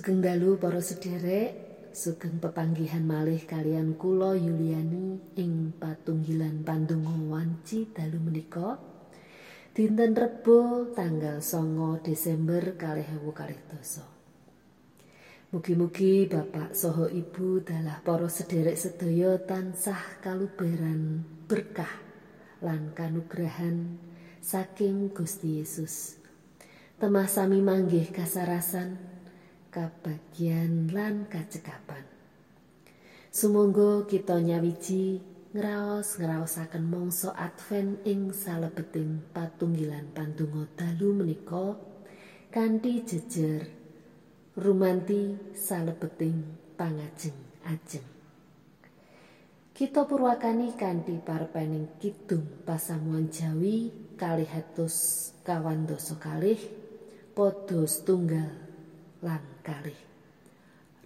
Sugeng dalu para sederek, sugeng pepanggihan malih kalian kula Yuliani ing patunggilan pandonga wanci dalu menika. Dinten Rebo tanggal songo Desember kalih ewu kalih doso. Mugi-mugi Bapak Soho Ibu dalah para sederek sedaya tansah kaluberan berkah lan kanugrahan saking Gusti Yesus. Temah sami manggih kasarasan kabagyan lan kacekapan. Sumangga kita nyawiji ngraos-ngraosaken mangsa Advent ing salebeting patunggilan pandonga dalu menika kanthi jejer rumanti salebeting pangajeng-ajeng. Kita purwakani kanthi parpening kidung pasamuan Jawi kalih atus kawan doso kalih padha setunggal lan kalih.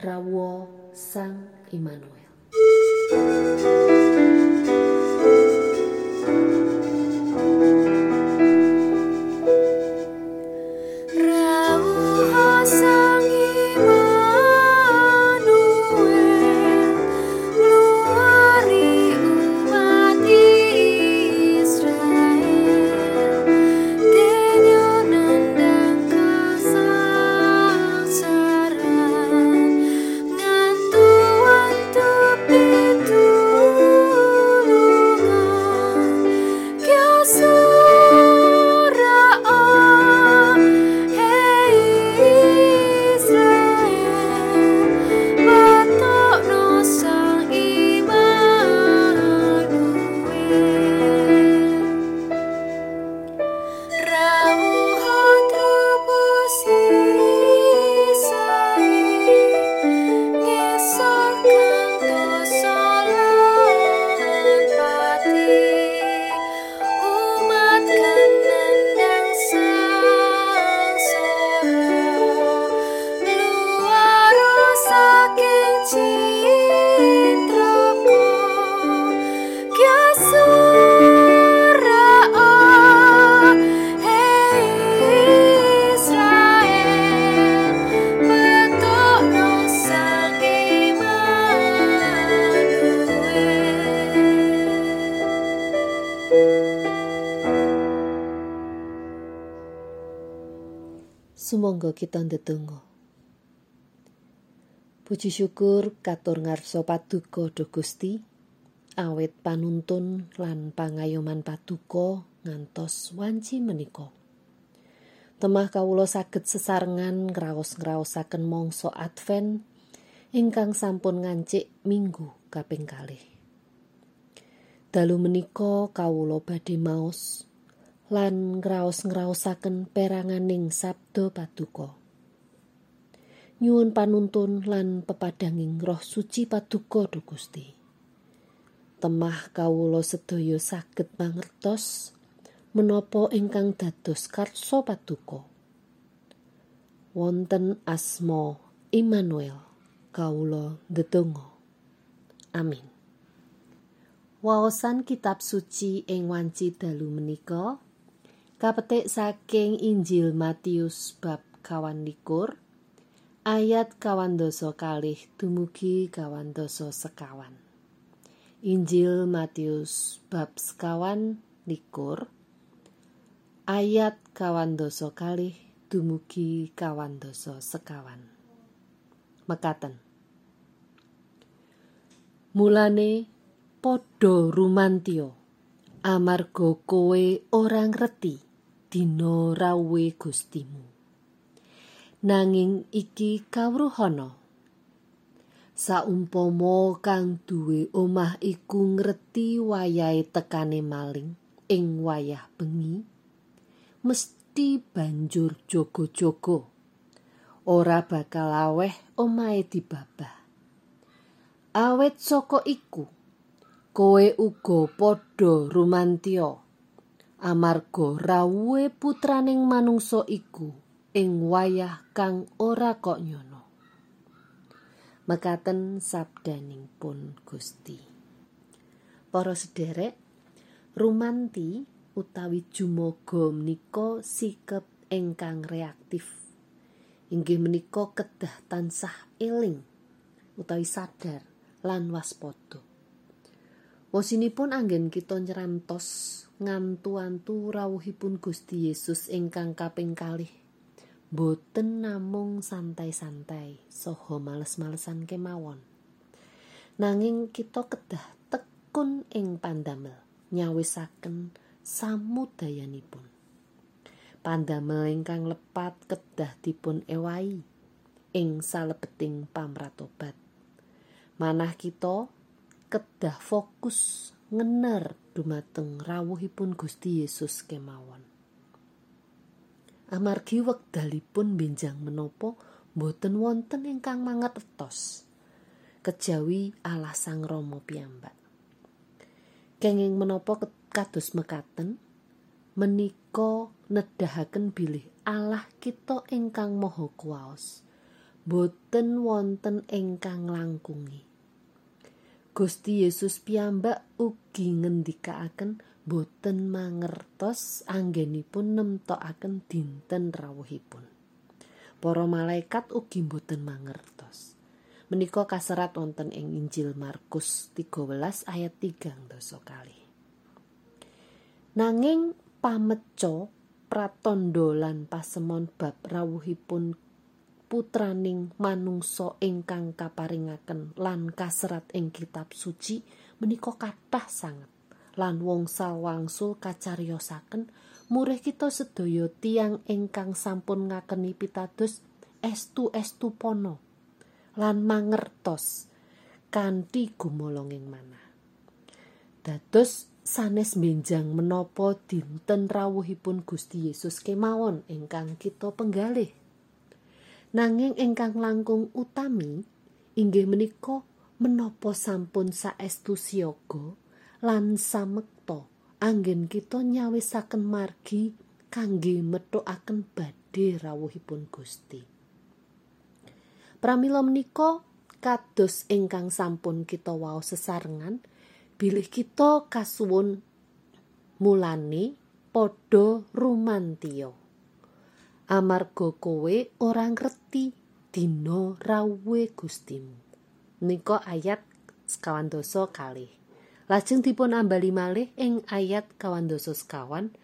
Rawo Sang Immanuel kita ndedonga. Puji syukur katur ngarsa paduka do Gusti awit panuntun lan pangayoman paduka ngantos wanci menika. Temah kawula saged sesarengan ngraos-ngraosaken mangsa Advent ingkang sampun ngancik minggu kaping kalih. Dalu menika kawula badhe maos lan ngraos-ngraosaken peranganing sabda paduka. Nyuwun panuntun lan pepadanging roh suci paduka do Gusti. Temah kawula sedaya saged mangertos menapa ingkang dados karso paduka. Wonten asma Immanuel kawula ndedonga. Amin. Waosan kitab suci ing wanci dalu menika kapetik saking Injil Matius bab kawan likur ayat kawan doso kalih dumugi kawan doso sekawan. Injil Matius bab sekawan likur ayat kawan doso kalih dumugi kawan doso sekawan. Mekaten. Mulane padha rumantio amarga kowe ora ngerti dina rawuhe Gustimu. Nanging iki kawruhana. Saumpama kang duwe omah iku ngerti wayahe tekane maling ing wayah bengi, mesti banjur jogo-jogo. Ora bakal aweh omahe dibabah. Awet saka iku, kowe uga padha rumantya. Amarga rawuhe putraning manungsa iku ing wayah kang ora kok nyono. Mekaten sabdaning pun Gusti. Para sederek, rumanti utawi jumoga menika sikep ingkang reaktif. inggih menika kedah tansah eling utawi sadar lan waspada Wosinipun anggen kita nyerantos ngantu-antu rawuhipun Gusti Yesus ingkang kaping kalih. Boten namung santai-santai soho males-malesan kemawon. Nanging kita kedah tekun ing pandamel nyawisaken samudayanipun. Pandamel ingkang lepat kedah dipun ewai ing salebeting pamratobat. Manah kita kedah fokus ngener dumateng rawuhipun Gusti Yesus kemawon. Amargi wekdalipun benjang menopo boten wonten ingkang mangertos kejawi Allah Sang Rama piyambak. Kenging menopo kados mekaten menika nedahaken bilih Allah kita ingkang maha kuwaos boten wonten ingkang langkungi Gusti Yesus piyambak ugi ngendikaaken boten mangertos anggenipun nemtokaken dinten rawuhipun. Para malaikat ugi boten mangertos. Menika kaserat wonten ing Injil Markus 13 ayat 3 dosa kali. Nanging pameco pratondo lan pasemon bab rawuhipun putraning manungsa ingkang kaparingaken lan kaserat ing kitab suci menika kathah sanget. lan wangsa wangsul kacaryosaken murih kita sedaya tiang ingkang sampun ngakeni pitados estu estu pono lan mangertos kanthi gumolonging mana dados sanes benjang menapa dinten rawuhipun Gusti Yesus kemawon ingkang kita penggalih nanging ingkang langkung utami inggih menika menapa sampun saestu siaga lan samekta anggen kita nyawisaken margi kangge methokaken badhe rawuhipun Gusti. Pramila menika kados ingkang sampun kita wau sesarengan bilih kita kasuwun mulane padha rumantio. Amarga kowe ora ngerti dina rawuhe Gustimu. Nika ayat sekawan dosa kalih. Lajeng dipun ambali malih ing ayat kawandasa sekawan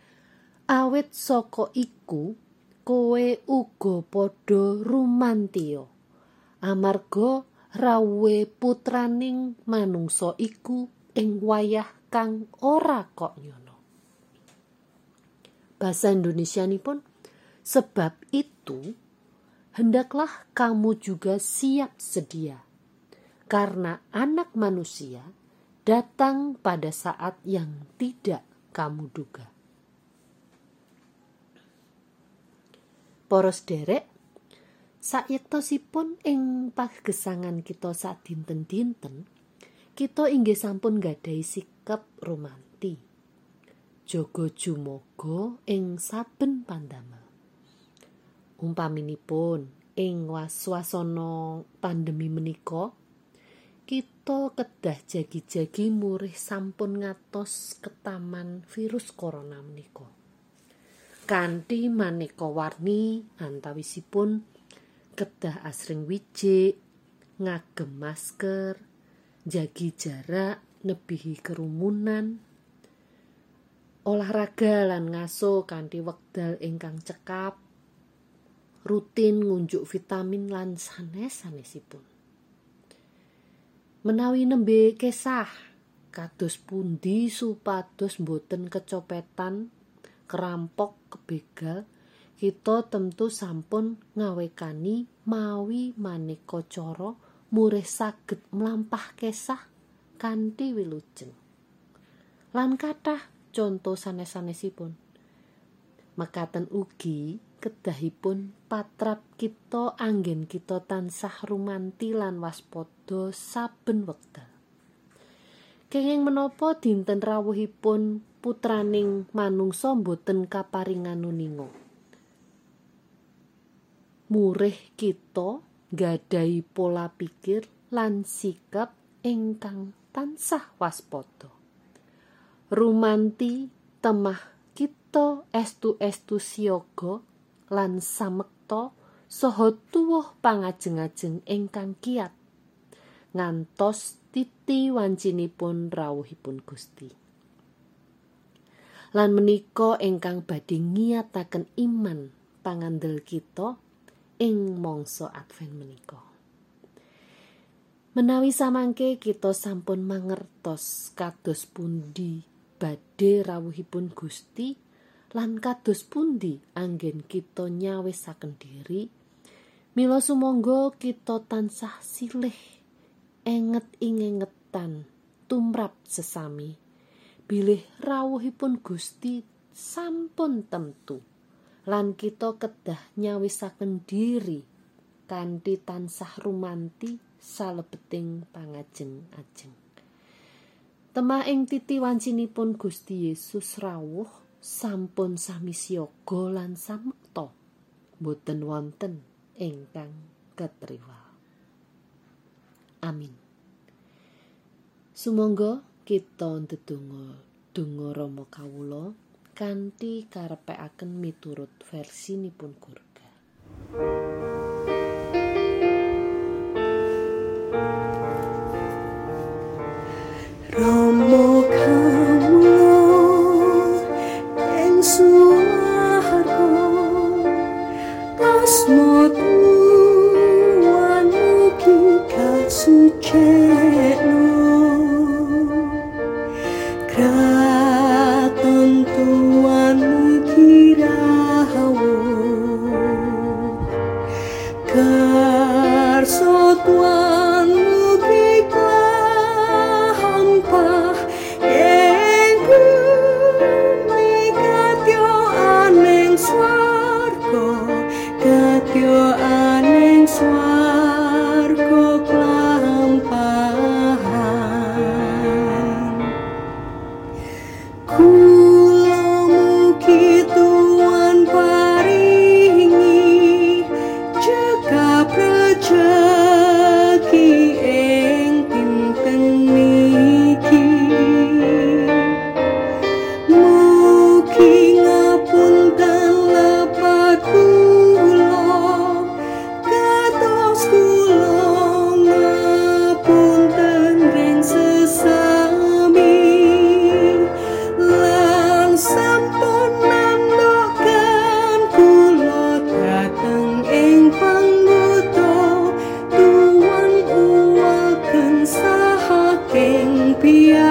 awit saka iku kowe uga padha rumantio amarga rawuhe putraning manungsa iku ing wayah kang ora kok nyono Bahasa Indonesia pun sebab itu hendaklah kamu juga siap sedia karena anak manusia datang pada saat yang tidak kamu duga. Poros derek, sayektosipun ing pagesangan kita saat dinten-dinten, kita inggih sampun gadai sikap romanti. Jogo jumogo ing saben pandamel. Umpaminipun ing waswasana pandemi menika, kita kedah jagi-jagi murih sampun ngatos ketaman virus corona menika. Kanthi maneka warni antawisipun kedah asring wijik, ngagem masker, jagi jarak, nebihi kerumunan, olahraga lan ngaso kanthi wekdal ingkang cekap, rutin ngunjuk vitamin lan sanes-sanesipun. menawi nembe kesah kados pundi supados mboten kecopetan kerampok kebegal kita tentu sampun ngawekani mawi maneka cara murih saged mlampah kesah kanthi wilujeng lan kathah conto sanes-sanesipun mekaten ugi kedahipun patrap kita anggen kita tansah rumanti lan waspada saben wekdal. Kenging menapa dinten rawuhipun putraning manungsa boten kaparingan nuninga. Murih kita gadai pola pikir lan sikap ingkang tansah waspada. Rumanti temah kita estu-estu siaga lan samekta saha tuwuh pangajeng-ajeng ingkang kiat ngantos titi wancinipun rawuhipun Gusti. Lan menika ingkang badhe ngiyataken iman pangandel kita ing mangsa Advent menika. Menawi samangke kita sampun mangertos kados pundi badhe rawuhipun Gusti lan kados pundi anggen kita nyawisaken diri Mila sumangga kita tansah silih enget ingengetan tumrap sesami. Bilih rawuhipun Gusti sampun temtu lan kita kedah nyawisaken diri kanthi tansah rumanti salebeting pangajeng-ajeng. Temah ing titi wancinipun Gusti Yesus rawuh sampun sami siyaga lan samekta boten wonten ingkang ketriwal. Amin. Sumangga kita ndedonga donga Rama kawula kanthi karepekaken miturut versinipun Gurga. Rama asma kita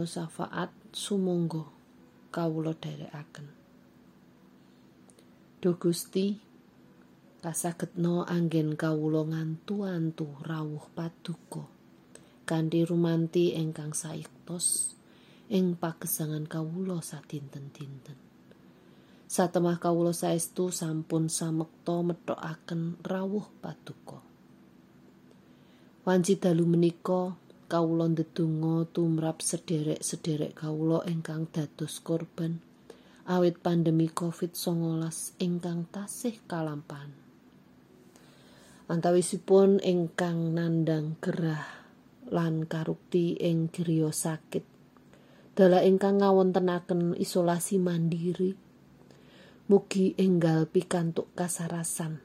pandonga syafaat sumangga kawula dherekaken. Duh Gusti kasagetna anggen kawula ngantu-antu rawuh paduka kanthi rumanti ingkang saiktos ing pagesangan kawula sadinten-dinten. Satemah kawula saestu sampun samekta methokaken rawuh paduka. Wanci dalu menika kawula ndedonga tumrap sederek-sederek kawula ingkang dados korban awit pandemi Covid-19 ingkang tasih kalampahan. Antawisipun ingkang nandang gerah lan karukti ing griya sakit. Dala ingkang ngawontenaken isolasi mandiri. Mugi enggal pikantuk kasarasan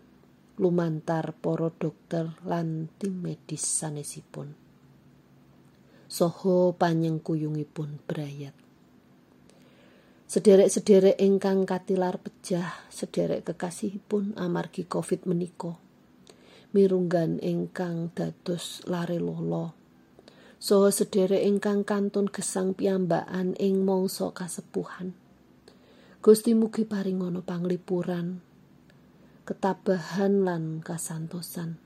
lumantar para dokter lan tim medis sanesipun. Soho panyengkuyungipun brayat. Sederek-sederek ingkang katilar pejah, sederek kekasihipun amargi Covid menika. Mirunggan ingkang dados lare lolo. Soho sederek ingkang kantun gesang piyambakan ing mangsa kasepuhan. Gusti mugi paringono panglipuran, ketabahan lan kasantosan.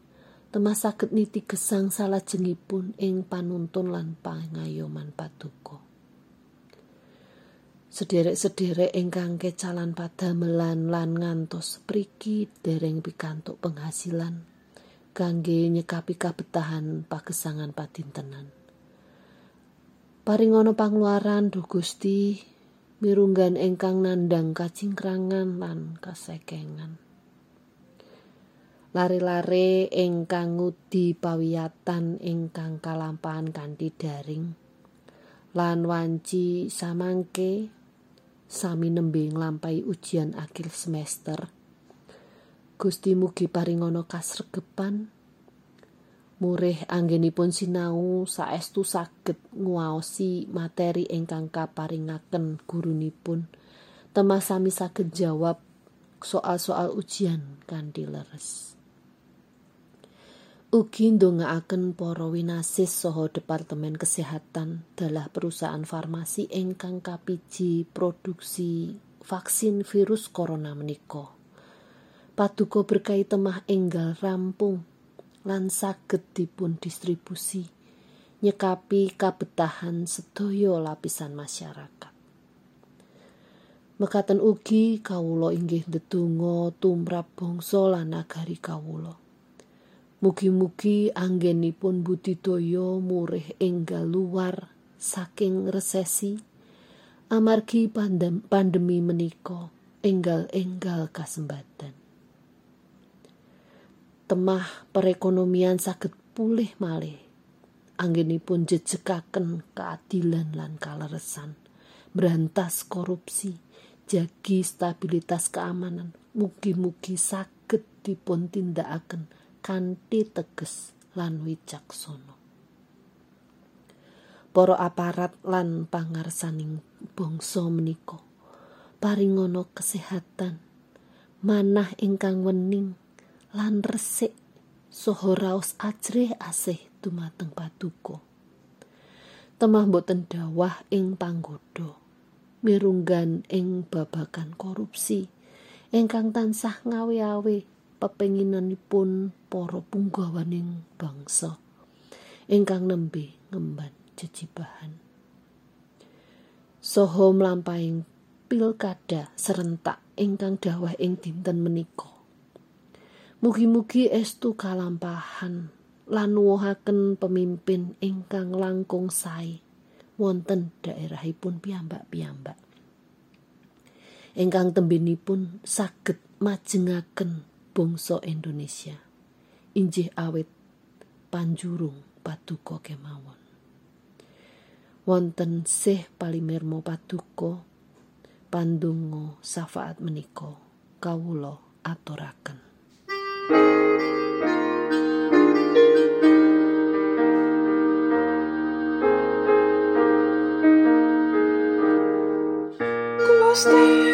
Temah saged niti gesang salajengipun ing panuntun lan pangayoman paduka. Sederek-sederek ingkang kecalan padamelan lan ngantos priki dereng pikantuk penghasilan kangge nyekapi kabetahan pagesangan padintenan. Paringono pangluaran Duh Gusti mirunggan ingkang nandang kacingkrangan lan kasekengan. Lare-lare ingkang ngudi pawiyatan ingkang kalampahan kanthi daring lan wanci samangke sami nembe nglampahi ujian akhir semester. Gusti mugi paringono kasregepan. Murih anggenipun sinau saestu saged nguwaosi materi ingkang kaparingaken gurunipun. Temah sami saged jawab soal-soal ujian kanthi leres. Ugi ndongaaken para winasis saha Departemen Kesehatan dalah perusahaan farmasi ingkang kapiji produksi vaksin virus corona menika. Paduka berkahi temah enggal rampung lan saged dipun distribusi nyekapi kabetahan sedaya lapisan masyarakat. Mekaten ugi kawula inggih ndedonga tumrap bangsa lan nagari kawula. Mugi-mugi anggenipun budidaya murih enggal luar saking resesi amargi pandem, pandemi menika enggal-enggal kasembadan. Temah perekonomian saged pulih malih. Anggenipun jejekaken keadilan lan kaleresan, berantas korupsi, jagi stabilitas keamanan. Mugi-mugi saged dipun tindakaken kanthi teges lan wicaksana. Para aparat lan pangarsaning bangsa menika paringono kesehatan manah ingkang wening lan resik saha raos ajrih asih dumateng paduka. Temah boten dawah ing panggoda mirunggan ing babagan korupsi ingkang tansah ngawe-awe pepenginanipun para punggawaning bangsa ingkang nembe ngemban jejibahan. Saha mlampahing pilkada serentak ingkang dawah ing dinten menika mugi-mugi estu kalampahan lan nuwuhaken pemimpin ingkang langkung sae wonten daerahipun piyambak-piyambak. Ingkang tembinipun saged majengaken Bungso Indonesia injih awit panjurung batuko kemawon wonten seh palimirmo paduka pandonga syafaat safaat meniko, aturaken Stay.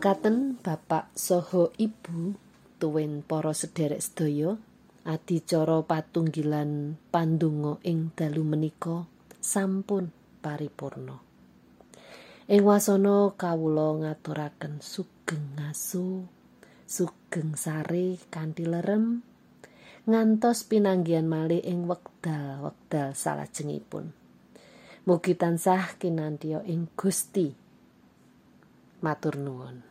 Mekaten Bapak soho Ibu tuwin para sederek sedaya adicara patunggilan pandonga ing dalu menika sampun paripurna. Ing wasana kawula ngaturaken sugeng ngaso sugeng sare kanthi lerem ngantos pinanggihan malih ing wekdal-wekdal salajengipun. Mugi tansah kinantiya ing Gusti. Matur nuwun